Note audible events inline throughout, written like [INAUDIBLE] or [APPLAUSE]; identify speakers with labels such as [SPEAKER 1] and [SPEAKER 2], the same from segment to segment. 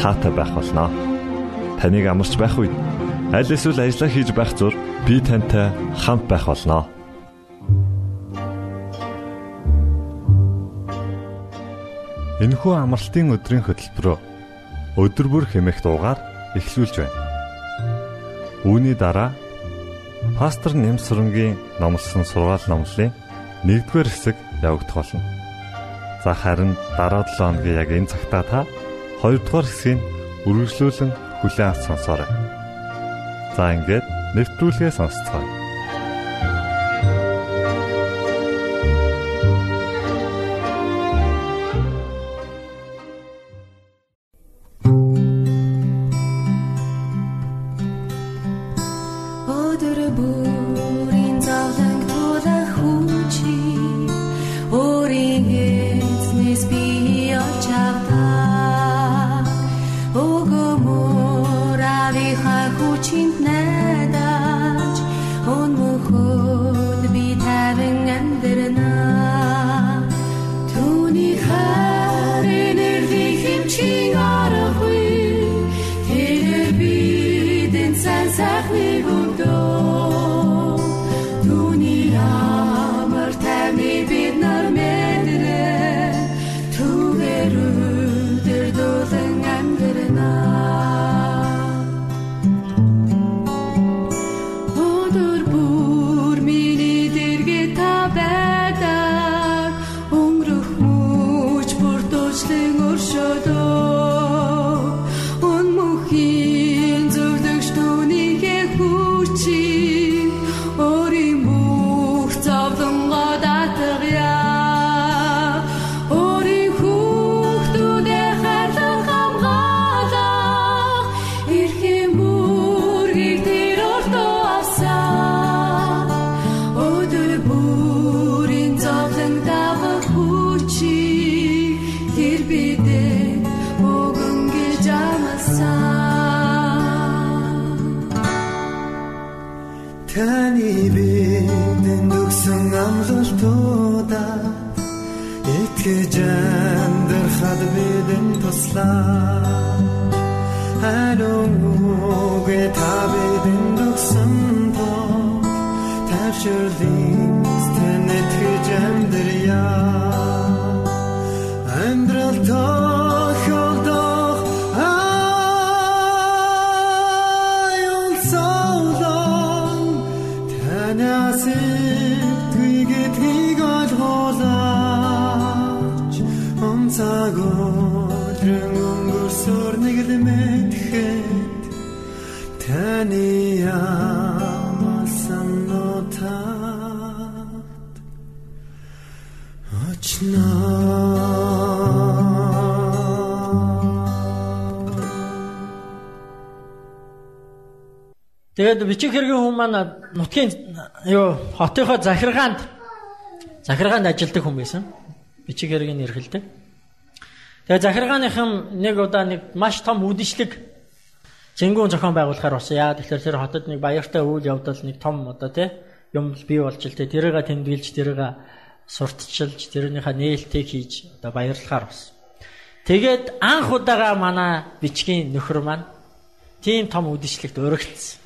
[SPEAKER 1] таатай байх болноо. Таныг амарч байх үед аль эсвэл ажиллаа хийж байх зур би тантай хамт байх болноо. Энэхүү амралтын өдрийн хөтөлбөрөөр өдөр бүр хэмээх дуугаар эхлүүлж байна. Үүний дараа пастор Нэмсрэнгийн номлосон сургаал номлын 1-р хэсэг явагдах болно. За харин дараа 7 хоногийн яг энэ цагтаа та 2 дугаар хэсгийг үргэлжлүүлэн хүлээн авч сонсоорой. За ингээд нэвтрүүлгээ сонсцгоё.
[SPEAKER 2] Тэгээд бичих хэргийн хүмүүс маань нутгийн юу хотынхоо захиргаанд захиргаанд ажилладаг хүн байсан. Бичих хэргийн эрхэлдэг. Тэгээд захиргааныхан нэг удаа нэг маш том үдшилэг зэнгүүн зохион байгуулахаар болсон. Яа тэгэхээр тэр хотод нэг баяртай үйл явдал нэг том одоо тий юм бий болж л тий тэрийг тэмдэглэж тэрийг сурталчилж тэрнийхээ нээлтийг хийж одоо баярлахаар болсон. Тэгээд анх удаага манай бичгийн нөхөр маань тийм том үдшилэгт өргөлдсөн.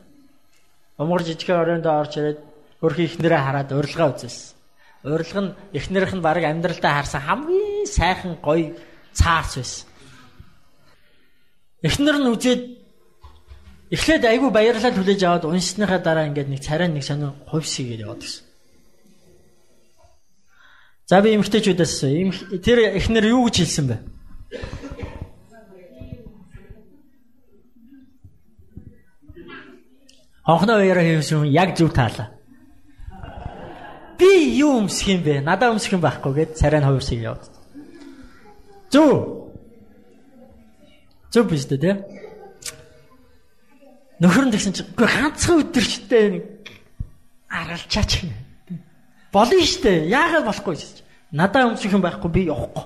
[SPEAKER 2] Умгар жижигхэн оройндоо орж ирээд хөрхи ихнэрээ хараад урилга үзсэн. Урилга нь ихнэрийнх нь баг амьдралдаа харсан хамгийн сайхан гоё цаарч байсан. Эхнэр нь үзээд эхлээд айгүй баярлал хүлээж аваад уншсныхаа дараа ингээд нэг царай нэг сонир хувьсгээд яваад гисэн. За би эмгтээчүүдээс тэр эхнэр юу гэж хэлсэн бэ? Хонхноо баяраа хийсэн яг зөв таалаа. Би юу өмсөх юм бэ? Надаа өмсөх юм байхгүй гэд царай нь хувирсыг яваад. Зөв. Зөв биш үү те? Нөхөр нь тэгсэн чинь үгүй ганцхан өдөрчтэй нэг аргалчаач. Болно штэ. Яагаад болохгүй гэж. Надаа өмсөх юм байхгүй би явахгүй.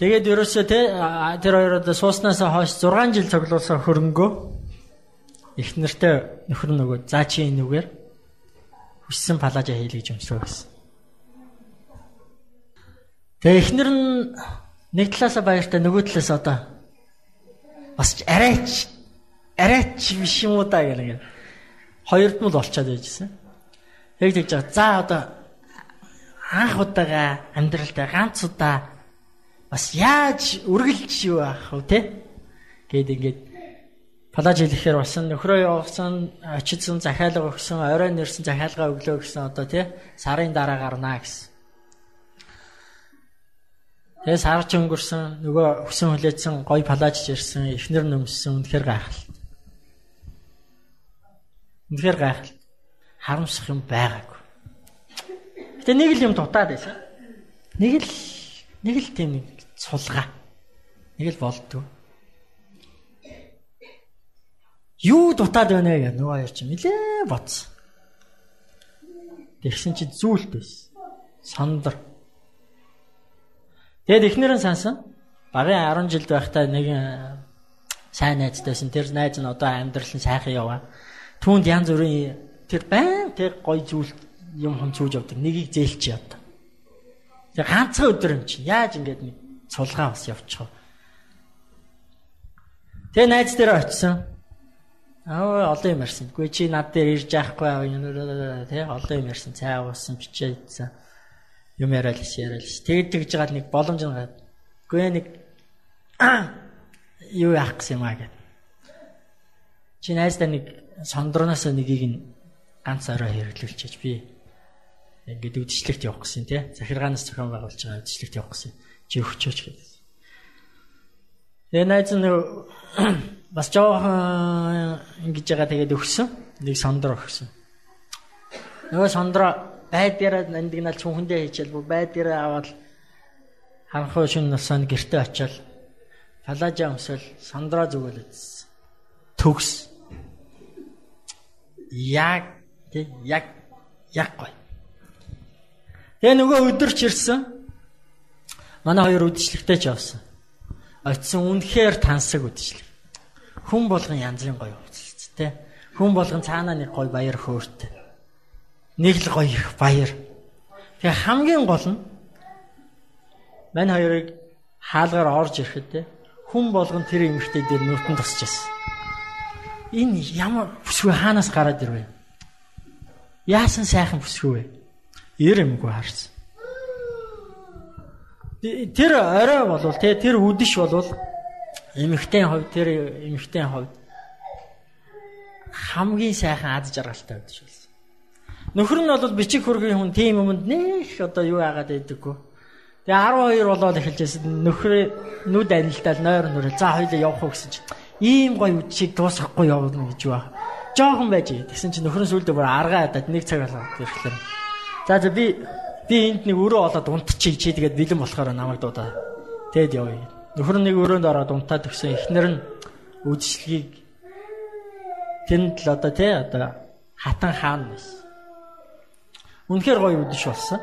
[SPEAKER 2] Тэгээд ерөөсөө те тэр хоёроо сууснаас хойш 6 жил цуглуулсан хөрөнгөө их нартай нөхөр нөгөө заа чи энүүгээр хүссэн палажа хийлгэж өмсрөө гэсэн. Тэгээ эхнэр нь нэг талаасаа баяртай нөгөө талаас одоо бас арайч арайч биш юм уу да гэх нэг хоёрд нь л олцоод байжсэн. Яг тэгж. За одоо анх удаага амьдралдаа ганц удаа бас яаж үргэлж юу аах вэ те? Гээд ингээд палаж хэлэхээр басан нөхрөө явуулсан очидсан захиалга өгсөн орой нэрсэн захиалга өглөө гэсэн одоо тий сарын дараа гарнаа гэсэн. Тэгээ сарч өнгөрсөн нөгөө хөсөн хүлээсэн гой палажж ирсэн эхнэр нөмссөн үнэхээр гайхалтай. Үнэхээр гайхалтай. Харамсах юм байгаагүй. Гэтэ нэг л юм дутаад байсан. Нэг л нэг л тийм нэг сулгаа. Нэг л болдгоо. Юу дутаад байна гэх нөгөө хоёр чинь нилээ бодсон. Тэгсэн чи зүйлт байсан. Сандар Тэгэд эхнэр нь сансан. Багын 10 жилд байхдаа нэг э, сайн найзтайсэн. Тэр найз нь одоо амьдрал нь сайхан яваа. Түүнд янз бүрийн тэр байн тэр гой зүйл юм хом цүүж явдаг. Нэгийг зээлч явдаг. Тэр ганцхан өдөр юм чи яаж ингэж нэг цулгаа бас явчих вэ? Тэгээ найз дээр очисон. Аа олон юм ярьсан. Гүй чи над дээр ирж яахгүй тий олон юм ярьсан. Цай уусан, бичээ идсэн юм яриад л яриад л. Тэгэд тэгж байгаа нэг боломж гад. Гүй нэг [COUGHS] юу яах гэсэн юм аа гэд. Чи найздаа нэг сондроноос нэгийг нь ганц орой хэрэглүүлчихэж би ингээд үдшилтэд явах гэсэн тий. Захиргаанаас зохион байгуулж байгаа үдшилтэд явах гэсэн. Чи өгчөөч гэдэг. Тэгээ найз нь [CLEARS THROAT] бас жоохон ингэж байгаа тэгээд өгсөн. Нэг сондро өгсөн. Нөгөө сондро байдгаараа нандинал чүнхэндээ хийчихэл бүр байдгаараа аваад ханхуу шин насанд гэрте очиод палажа өмсөл сандра зүгэлэжсэн. Төгс. Яг тэг яг яг гой. Тэгээ нөгөө өдөрч ирсэн. Манай хоёр үдшилтэйч явсан. Очисон үнэхээр тансаг үдшил. Хүн болгон янзын гоё өвчлөлт тэ. Хүн болгон цаанаа нэг гоё баяр хөөртэй нэг л гоё их баяр. Тэгээ хамгийн гол нь мань хоёрыг хаалгаар орж ирэхэд те хүн болгон тэр эмэгтэй дээр нүтэн тусч байсан. Энэ ямар бүсгүй хаанаас гараад ирвэ? Яасан сайхан бүсгүй вэ? Ир юмгүй харсан. Тэр орой болвол те тэр үдэш болвол эмэгтэй хувь тэр эмэгтэй хувь хамгийн сайхан ад жаргалтай байдаг шүү. Нөхөр нь бол бичиг хөргийн хүн тийм юмд нэх одоо юу яагаад байдаггүй. Тэгээ 12 болоод эхэлжсэн нөхөр нүд анилтал нойр нүрэл за хоёлаа явах уу гэсэн чинь ийм гоё үдшийг дуусгахгүй явна гэж ба. Жохон байж. Тэгсэн чинь нөхөр нь сүлдө бүр аргаа ядаад нэг цаг болоод ирэхлээр. За за би би энд нэг өрөө олоод унтчих чи тэгээд бэлэн болохоор намайг дуудаа. Тэгэд явъя. Нөхөр нэг өрөөнд ороод унтаад өгсөн. Эхнэр нь үдшилгийг тэнд л одоо тий одоо хатан хаан байсан. Үнэхээр гоё үдэш болсон.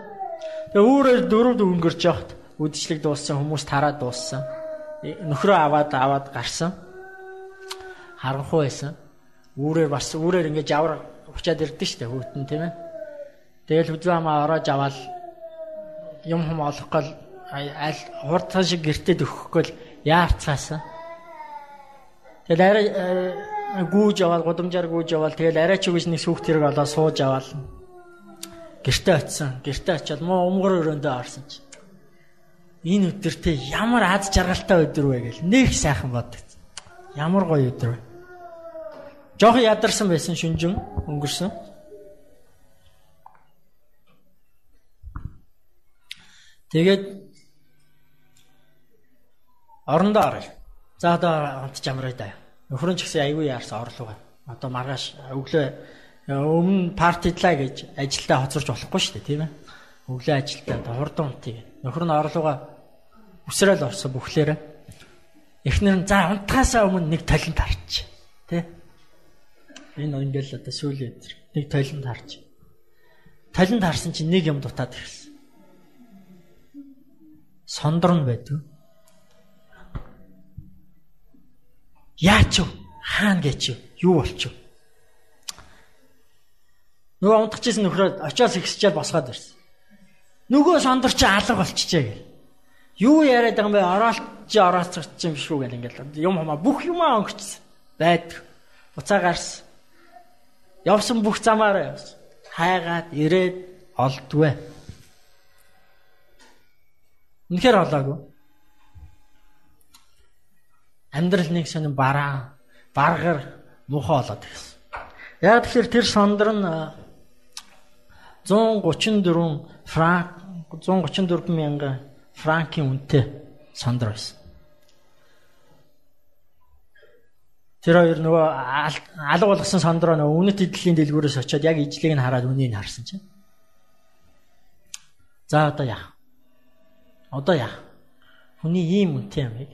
[SPEAKER 2] Тэгээ үүрээр дөрөв өнгөрч явахт үдшилэг дууссан хүмүүс тараад дууссан. Нөхрөө аваад аваад гарсан. Харанхуй байсан. Үүрээр бас үүрээр ингэж авар учаад ирдэ штэ хүүтэн тийм ээ. Тэгэл хүзүү хамаа ороож аваад юм хум олохгүй аль хурдхан шиг гэртээ өгөхгүй л яарцаасан. Тэгэл арай э, гүүж аваад гудамжаар гүүж аваад тэгэл арай ч үгүйс нэг сүхт хэрэг олоо сууж аваад гэртээ очисон. Гэртээ очиод муу өмгөр өрөөндөө орсон чи. Энэ өдөртөө ямар аз жаргалтай өдөр вэ гэл нэг сайхан боддог. Ямар гоё өдөр вэ. Жохон ядарсан байсан шүнжин өнгөрсөн. Тэгээд орондоо оръё. За одоо хамт жамраа да. Нөхрөн ч гэсэн айгүй яарсан орлого. Одоо маргааш өглөө өмнө партидлаа гэж ажилдаа хоцорч болохгүй шүү дээ, тийм ээ. Өглөө ажилдаа хурдан унтыг. Нөхөр нь орлогоо өсрөөл орсон бүхлээрээ. Эхнэр нь за унтахаасаа өмнө нэг талент харч. Тэ? Энэ ингээл одоо сүүлийн өдөр нэг талент харч. Талент харсан чинь нэг юм дутаад ирсэн сондрон байдаг. Яач вэ? Хаана гэж юу болчих вэ? Нөгөө унтчихсэн нөхрөө очиос ихсчээл босгоод ирсэн. Нөгөө сондөр чи алга болчихжээ гэл. Юу яриад байгаа юм бэ? Ороолт чи орооцогч юм биш үү гэл ингээл юм хамаа бүх юмаа өнгөцсөн. Байдаг. Буцаа гарсан. Явсан бүх замаараа явсан. Хайгаад ирээд олдгүй. Үнэхээр олоогүй. Амьдрал нэг сонин бараа, баргар, муухай болоод гисэн. Яг тэгэхээр тэр сондөр нь 134 франк 134 мянган франкийн үнэтэй сондөр байсан. Тэр хоёр нөгөө алга болгосон сондроо нөгөө үнэт эдлийн дэлгүүрээс очиод яг ижлийг нь хараад үнийг харсан чинь. За одоо яах? Одоо яах? Хүний ийм үнэтэй яг.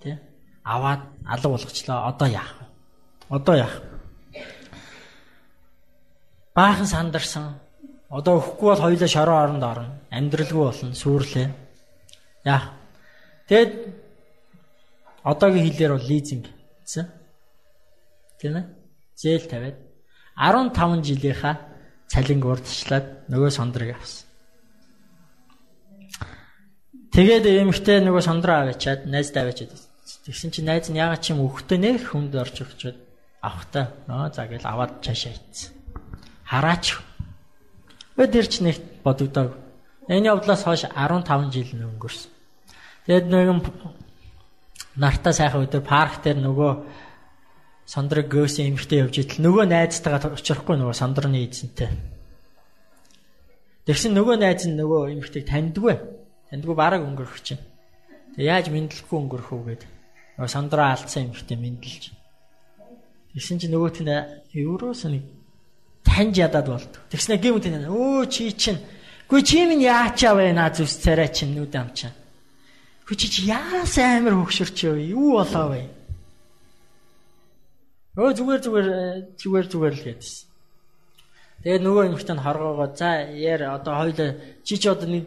[SPEAKER 2] Тэ? Аваад алга болгочлоо. Одоо яах вэ? Одоо яах? Баахан сандарсан. Одоо өхгүй бол хоёулаа шороо оронд орно. Амьдралгүй болно. Сүрлээ. Яах? Тэгэд одоогийн хэлээр бол лизинг гэсэн. Тийм ээ? Зээл тавиад 15 жилийнхаа цалинг урдчлаад нөгөө сондрыг авсан. Тэгээд эмэгтэй нөгөө сондроо аваачаад найздаа аваачаад тэгсэн чинь найз нь ягаад ч юм өгтөө нэр хүнд орж өгчөөд авахтаа нөө за гэл аваад цаашаа ийцсэн. Хараач. Өө дэр ч нэг бодогдоог. Энэ явдлаас хойш 15 жил өнгөрсөн. Тэгээд нэгэн нартаа сайхан өдөр парк дээр нөгөө сондрог гөөсөн эмэгтэй явж идэл нөгөө найзтайгаа очихгүй нөгөө сондрны эзэнтэй. Тэгсэн нөгөө найз нь нөгөө эмэгтэйг таньдгүй. Тэндгүй бараг өнгөрөх чинь. Тэг яаж мэдлэхгүй өнгөрөх үү гээд нөгөө сандраа алдсан юм ихтэй мэдлж. Тэгсэн чинь нөгөөт нь евроос нэг таньж ядаад болд. Тэгснэ гэмт энэ өө чи чинь Гүй чи минь яачаа наа зүс царай чинь нүд амчаа. Гүй чи чи яас амир хөксөрч юу болоо вэ? Өө зүгээр зүгээр зүгээр зүгээр л гэдсэн. Тэгээд нөгөө нь хоргоогоо за яар одоо хоёул чи чи одоо нэг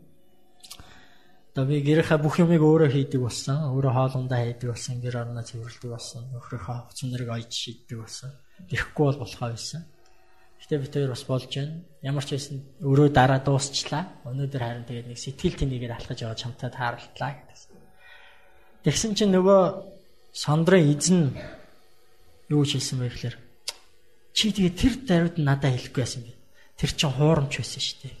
[SPEAKER 2] Одоо би гэрийнхаа бүх юмыг өөрөө хийдэг болсон. Өөрөө хоолундаа хийдэг болсон. Гэр орноо цэвэрлэдэг болсон. Нөхрийнхөө хувц нэрийг ойж шийддэг болсон. Ирэхгүй бол болохоо байсан. Гэтэ бид хоёр бас болж байна. Ямар ч байсан өөрөө дараа дуусчлаа. Өнөөдөр харин тэгээд нэг сэтгэл тэнийгээр алхаж яваад чамтай тааралтлаа гэдэгсэн. Тэгсэн чинь нөгөө сондрын эзэн юу хийсэн бэ гэхээр чи тэгээд тэр даруйд надад хэлэхгүй байсан бэ. Тэр чинь хуурамч байсан шүү дээ.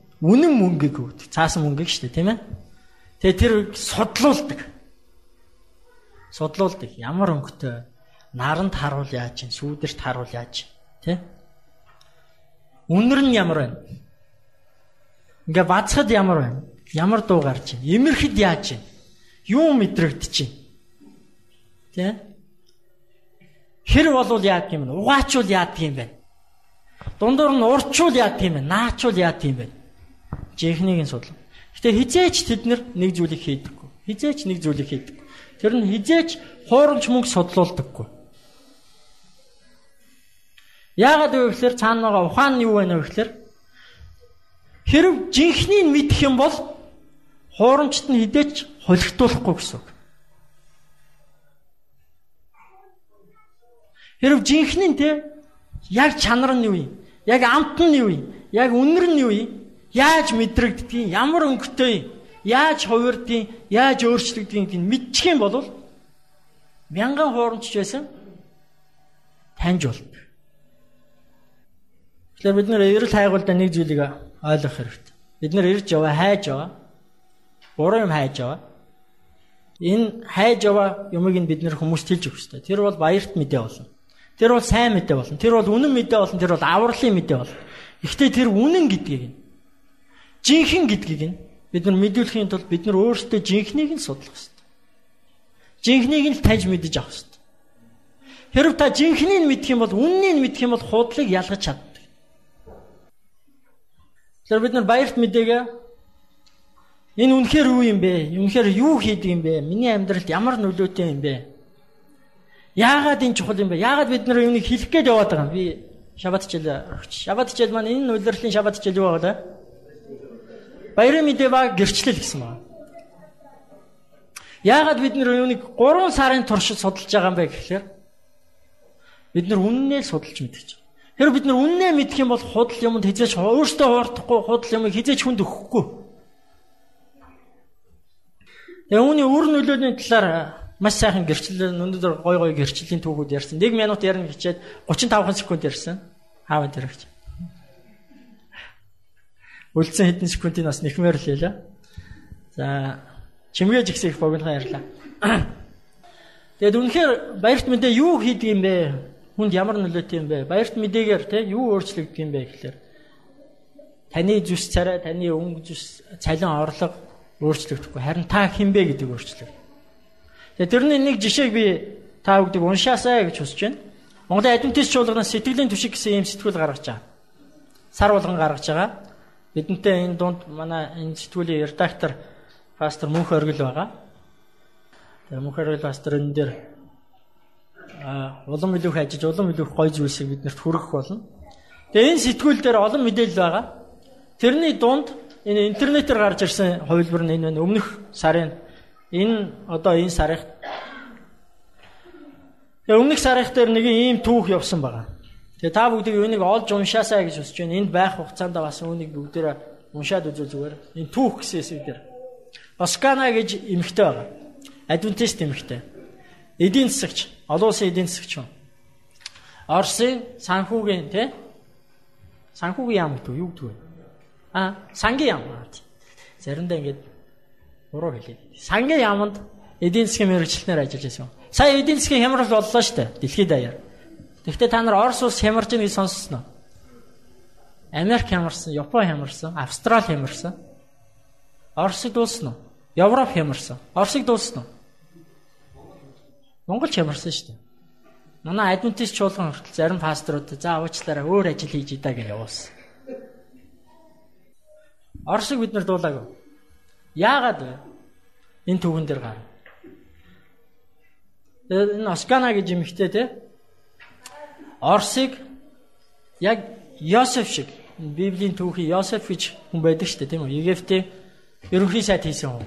[SPEAKER 2] үнэн мөнгийг өгдөг. Цаасан мөнгөийг шүү дээ, тийм ээ? Тэгээ тэр судлуулдаг. Судлуулдаг. Ямар өнгөтэй наранд харуул яаж чинь, сүүдэрт харуул яаж чинь, тий? Үнэр нь ямар байна? Ингээ бацхад ямар байна? Ямар дуу гарч чинь? Имэрхэд яаж чинь? Юу мэдрэгдэж чинь? Тэ? Хэр болвол яадаг юм бэ? Угаачвал яадаг юм бэ? Дундуур нь урчвал яадаг юм бэ? Наачвал яадаг юм бэ? Жихнийг нь судлаа. Гэтэ хизээч тэд нэг зүйлийг хийдэггүй. Хизээч нэг зүйлийг хийдэг. Тэр нь хизээч хуурамч мөнгө судлуулдаггүй. Яагаад вэ гэхээр цаана байгаа ухаан нь юу вэ гэхээр хэрв жинхнийг мэдэх юм бол хуурамчт нь хідээч холигтуулахгүй гэсэн үг. Хэрв жинхний те яг чанар нь юу юм? Яг амт нь юу юм? Яг үнэр нь юу юм? Яаж мэдрэгддгийг, ямар өнгөтэй? Яаж хувирдгийг, яаж өөрчлөгдгийг мэдчих юм бол мянган хуурамч байсан таньж болдог. Тэгэхээр бид нэр эрэл хайгуулда нэг зүйлийг ойлгох хэрэгтэй. Бид нэр ирж яваа, хайж яваа. Буруу юм хайж яваа. Энэ хайж яваа юмыг нь бид нэр хүмүүст хэлж өгөх хэрэгтэй. Тэр бол баярт мэдээ болно. Тэр бол сайн мэдээ болно. Тэр бол үнэн мэдээ болно. Тэр бол авралын мэдээ болно. Гэхдээ тэр үнэн гэдгийг нь жинхэнэ гэдгийг нь бид нар мэдүүлэхийн тулд бид нар өөрсдөө жинхнийг нь судлах хэрэгтэй. Жинхнийг нь таньж мэдэж авах хэрэгтэй. Хэрв та жинхнийг мэдэх юм бол үннийг мэдэх юм бол худлыг ялгаж чад. Тэгэхээр бид нар баярт мэдээгээ энэ үнэхээр юу юм бэ? Үнэхээр юу хийдэг юм бэ? Миний амьдралд ямар нөлөөтэй юм бэ? Яагаад энэ чухал юм бэ? Яагаад бид нар юунийг хэлэх гээд яваад байгаа юм? Би шабат хичээл өгч. Шабат хичээл маань энэ улирлын шабат хичээл юу вэ? Баярын мэдээ ба гэрчлэл гэсэн байна. Яагаад бид нар юунийг 3 сарын туршид судалж байгаа юм бэ гэхээр бид нар үннээ л судалж мэдчихэж Тэр бид нар үннээ мэдэх юм бол худал юмд хизээч өөртөө хуурдахгүй худал юмыг хизээч хүнд өгөхгүй. Тэгээ үүний үр нөлөөний талаар маш сайхан гэрчлэл өнөөдөр гой гой гэрчлийн түүхүүд ярьсан. 1 минут ярина хичээд 35 секунд ярьсан. Хааваа дэрэгч. Үлдсэн хэдэн секундын бас нэхмээр л ялаа. За чимгээж ихсэх богинохан ярьлаа. [CLEARS THROAT] Тэгээд үнэхээр баярт мэдээ юу хийдэг юм бэ? хүнд ямар нөлөөтэй юм бэ? Баярт мэдээгээр те юу өөрчлөгдөх юм бэ гэхээр таны зүс царай, таны өнгө зүс, цалин орлого өөрчлөгдөхгүй. Харин та хинбэ гэдэг өөрчлөгдөв. Тэгээ тэрний нэг жишээг би та бүгдийг уншаасаа гэж хүсэж байна. Монголын адвентист чуулганаас сэтгэлийн түшиг гэсэн ийм сэтгүүл гаргаж байгаа. Сар болгон гаргаж байгаа. Бидэнтэй энэ дунд манай энэ сэтгүүлийн редактор пастор Мөнх Оргил байгаа. Тэгээ Мөнх Оргил пастор энэ дээр улам илүү хажиж улам илүү гоё зүйлсийг биднэрт хүргэх болно. Тэгээ энэ сэтгүүл дээр олон мэдээлэл байгаа. Тэрний дунд энэ интернетээр гарч ирсэн хувилбар нь энэ байна. Өмнөх сарын энэ одоо энэ сарын Тэгээ өмнөх сарын дээр нэг ийм түүх явсан байгаа. Тэгээ та бүгдийг үүнийг олж уншаасаа гэж хүсэж байна. Энд байх хугацаанд бас үүнийг бүгдээрээ уншаад үзвэл зүгээр. Энэ түүх гэсэн хэсэг дээр. Оскана гэж эмэгтэй байгаа. Адвентист эмэгтэй. Эдийн засагч Олон улсын эдийн засагч юм. Оросын санхүүгийн тий санхүүгийн яам гэдэг юу гэдэг вэ? Аа, сангийн яам. Заримдаа ингэж буруу хэлээ. Сангийн яамд эдийн засгийн мэрэгчлэнээр ажиллаж байсан. Сая эдийн засгийн хямрал боллоо шүү дээ. Дэлхийд даяар. Гэхдээ та нар Орос улс хямарж байгааг сонссноо? Америк хямарсан, Япон хямарсан, Австрали хямарсан. Оросыг дуусна уу? Европ хямарсан. Оросыг дуусна уу? Монгол чамарсан шүү дээ. Манай адвентист чуулган хүртэл зарим пасторууд за уучлаарай өөр ажил хийж идэ гэж явуулсан. Оршиг бид нар дуулаагүй. Яагаад вэ? Энэ түүхэн дээр гар. энэ Оскана гэж юмхтэй те. Орсыг яг Йосеф шиг Библийн түүхий Йосеф гэж хүн байдаг шүү дээ тийм үү? Египтийн ерөнхий сайд хийсэн хүн.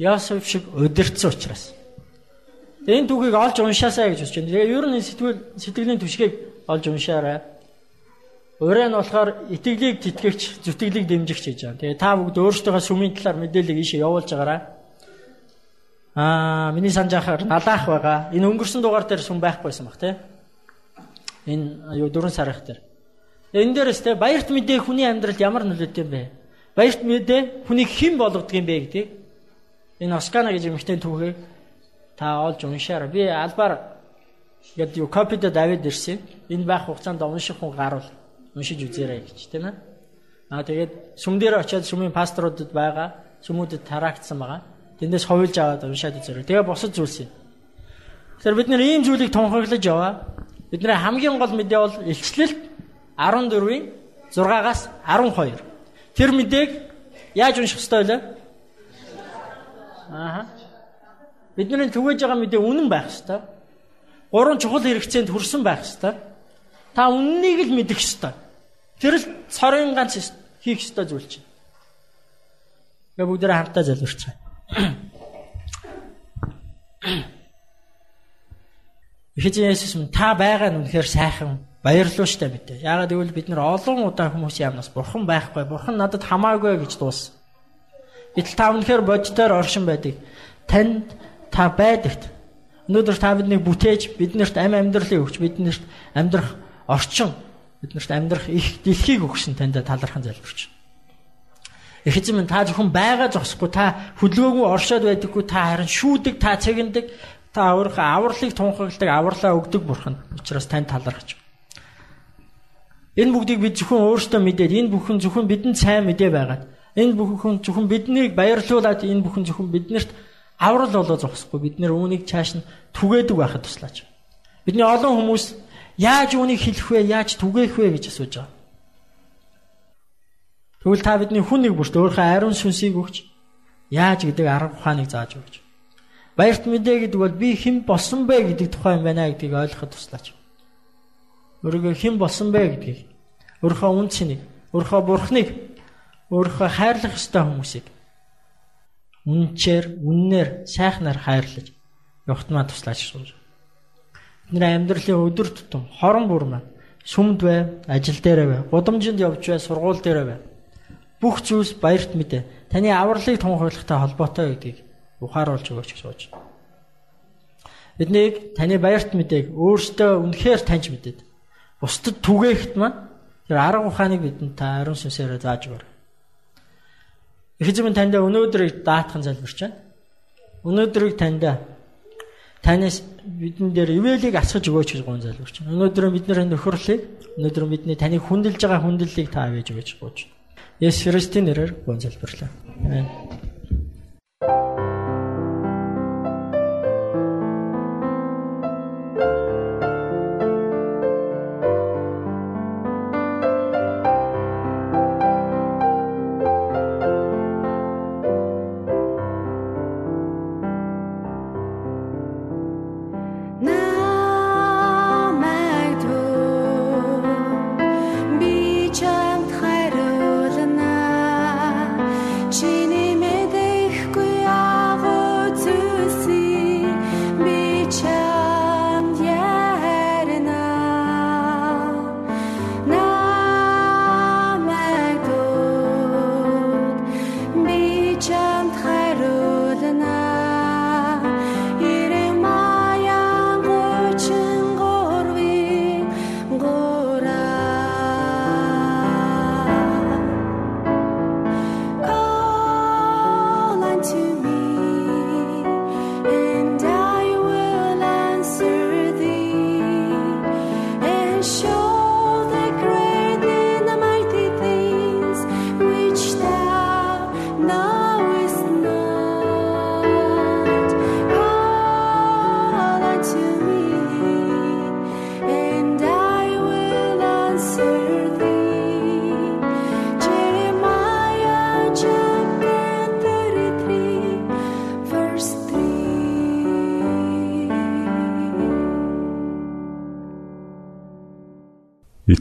[SPEAKER 2] Йосеф шиг өдөрцсөн учраас. Энэ түүхийг олж уншаасаа гэж бодож байна. Тэгээ ер нь сэтгэл сэтгэлийн түшгийг олж уншаарай. Өөрөө нь болохоор итгэлийг тэтгэгч, зүтгэлийг дэмжигч гэж байна. Тэгээ та бүгд өөрсдөө сүмийн талаар мэдээлэл ийшээ явуулж байгаарай. Аа, миний санаж ахаар налаах байгаа. Энэ өнгөрсөн дугаар дээр сүм байхгүйсэн баг тий. Энэ юу 4 сар их дээр. Энэ дээрээс тий баярт мэдээ хүний амьдралд ямар нөлөөтэй юм бэ? Баярт мэдээ хүнийг хэн болгодог юм бэ гэдэг. Энэ Оскана гэж юмхтэн түүхийг та олж уншаарай. Би албаар яг юу копидод аваад ирсэн. Энэ байх хугацаанд унших хүн гарвал уншиж үзээрэй гэж тийм ээ. Аа тэгээд сүм дээр очиад сүмийн пасторудад байгаа сүмүүдэд тараагдсан байгаа. Тэндээс ховлж аваад уншаад үзээрэй. Тэгээ босод зүйлс юм. Тэгэхээр бид нэр ийм зүйлийг тунхаглаж яваа. Бидний хамгийн гол мэдээ бол илчлэлт 14-ийн 6-аас 12. Тэр мэдээг яаж унших ёстой вэ? Аа. Бидний түгэж байгаа мэдээ үнэн байх ёстой. Гурван чухал хэрэгцээнд хүрсэн байх ёстой. Та үннийг л мэдэх ёстой. Тэр л цорын ганц хийх ёстой зүйл чинь. Гэ бүгдээ хамтдаа залбирч байна. Эхэжин Есүс минь та байгаа нь үнэхээр сайхан баярлалаа штэ мэдээ. Яагаад гэвэл бид нар олон удаа хүмүүсийн амнаас бурхан байхгүй, бурхан надад хамаагүй гэж дууссан. Гэтэл та үнэхээр бодитоор оршин байдаг. Танд та байдагт. Өнөөдөр та биднийг бүтээж, биднэрт ам амьдралыг өгч, биднэрт амьдрах орчин, биднэрт амьдрах их дэлхийг өгсөн танд талархан залбирч. Их эзэн минь та зөвхөн байгаа зогсохгүй та хөдөлгөөгүй оршоод байдаггүй та харин шүүдэг та цэгэндэг та өөрийнхөө авралыг тунхагладаг авралаа өгдөг бурхан учраас тань талархаж Энэ бүгдийг бид зөвхөн өөрсдөө мэдээд энэ бүхэн зөвхөн бидэнд сайн мэдээ байгаад энэ бүхэн зөвхөн биднийг баярлуулад энэ бүхэн зөвхөн биднэрт аврал болоо зогсохгүй бид нэр үүнийг цааш нь түгээдэг байхад туслаач. Бидний олон хүмүүс яаж үүнийг хэлэх вэ? Яаж түгээх вэ гэж асууж байгаа. Тэгвэл та бидний хүн нэг бүрт өөрийнхөө ариун сүнсийг өгч яаж гэдэг арга ухааныг зааж өгч. Баярт мэдээ гэдэг бол би хэн болсон бэ гэдэг тухай юм байна гэдгийг ойлгоход туслаач. Өөрийгөө хэн болсон бэ гэдгийг өөрийнхөө үн цэнийг, өөрийнхөө бурхныг, өөрийнхөө хайрлах ёстой хүмүүсийг үнчээр, үннээр, сайхнаар хайрлаж явахтмаа туслаач гэж. Бидний амьдралын өдөр тутам хорон бүр маань сүмд бай, ажил дээр бай, гудамжинд явж бай, сургууль дээр бай бүх зүйлс баярт мэдээ. Таны авралыг тунхаглагтай холбоотой гэдгийг ухааруулж өгөөч гэж сууж. Биднийг таны баярт мэдээг өөртөө үнэхээр таньж мэдээд бусдад түгээхт маань тэр арга ухааныг бидэнд та ариун сүнсээр зааж өгөр. Эхэжмэн танд өнөөдрийг даатхан залбирч байна. Өнөөдрийг танд танаас бидэн дээр ивэлийг асгаж өгөөч гэж гон залбирч байна. Өнөөдөр бидний нөхөрлийг өнөөдөр бидний таны хүндэлж байгаа хүндлэлийг та авэж өгөөч гэж. Есүс Христийн нэрээр гонцолборлоо. Амен.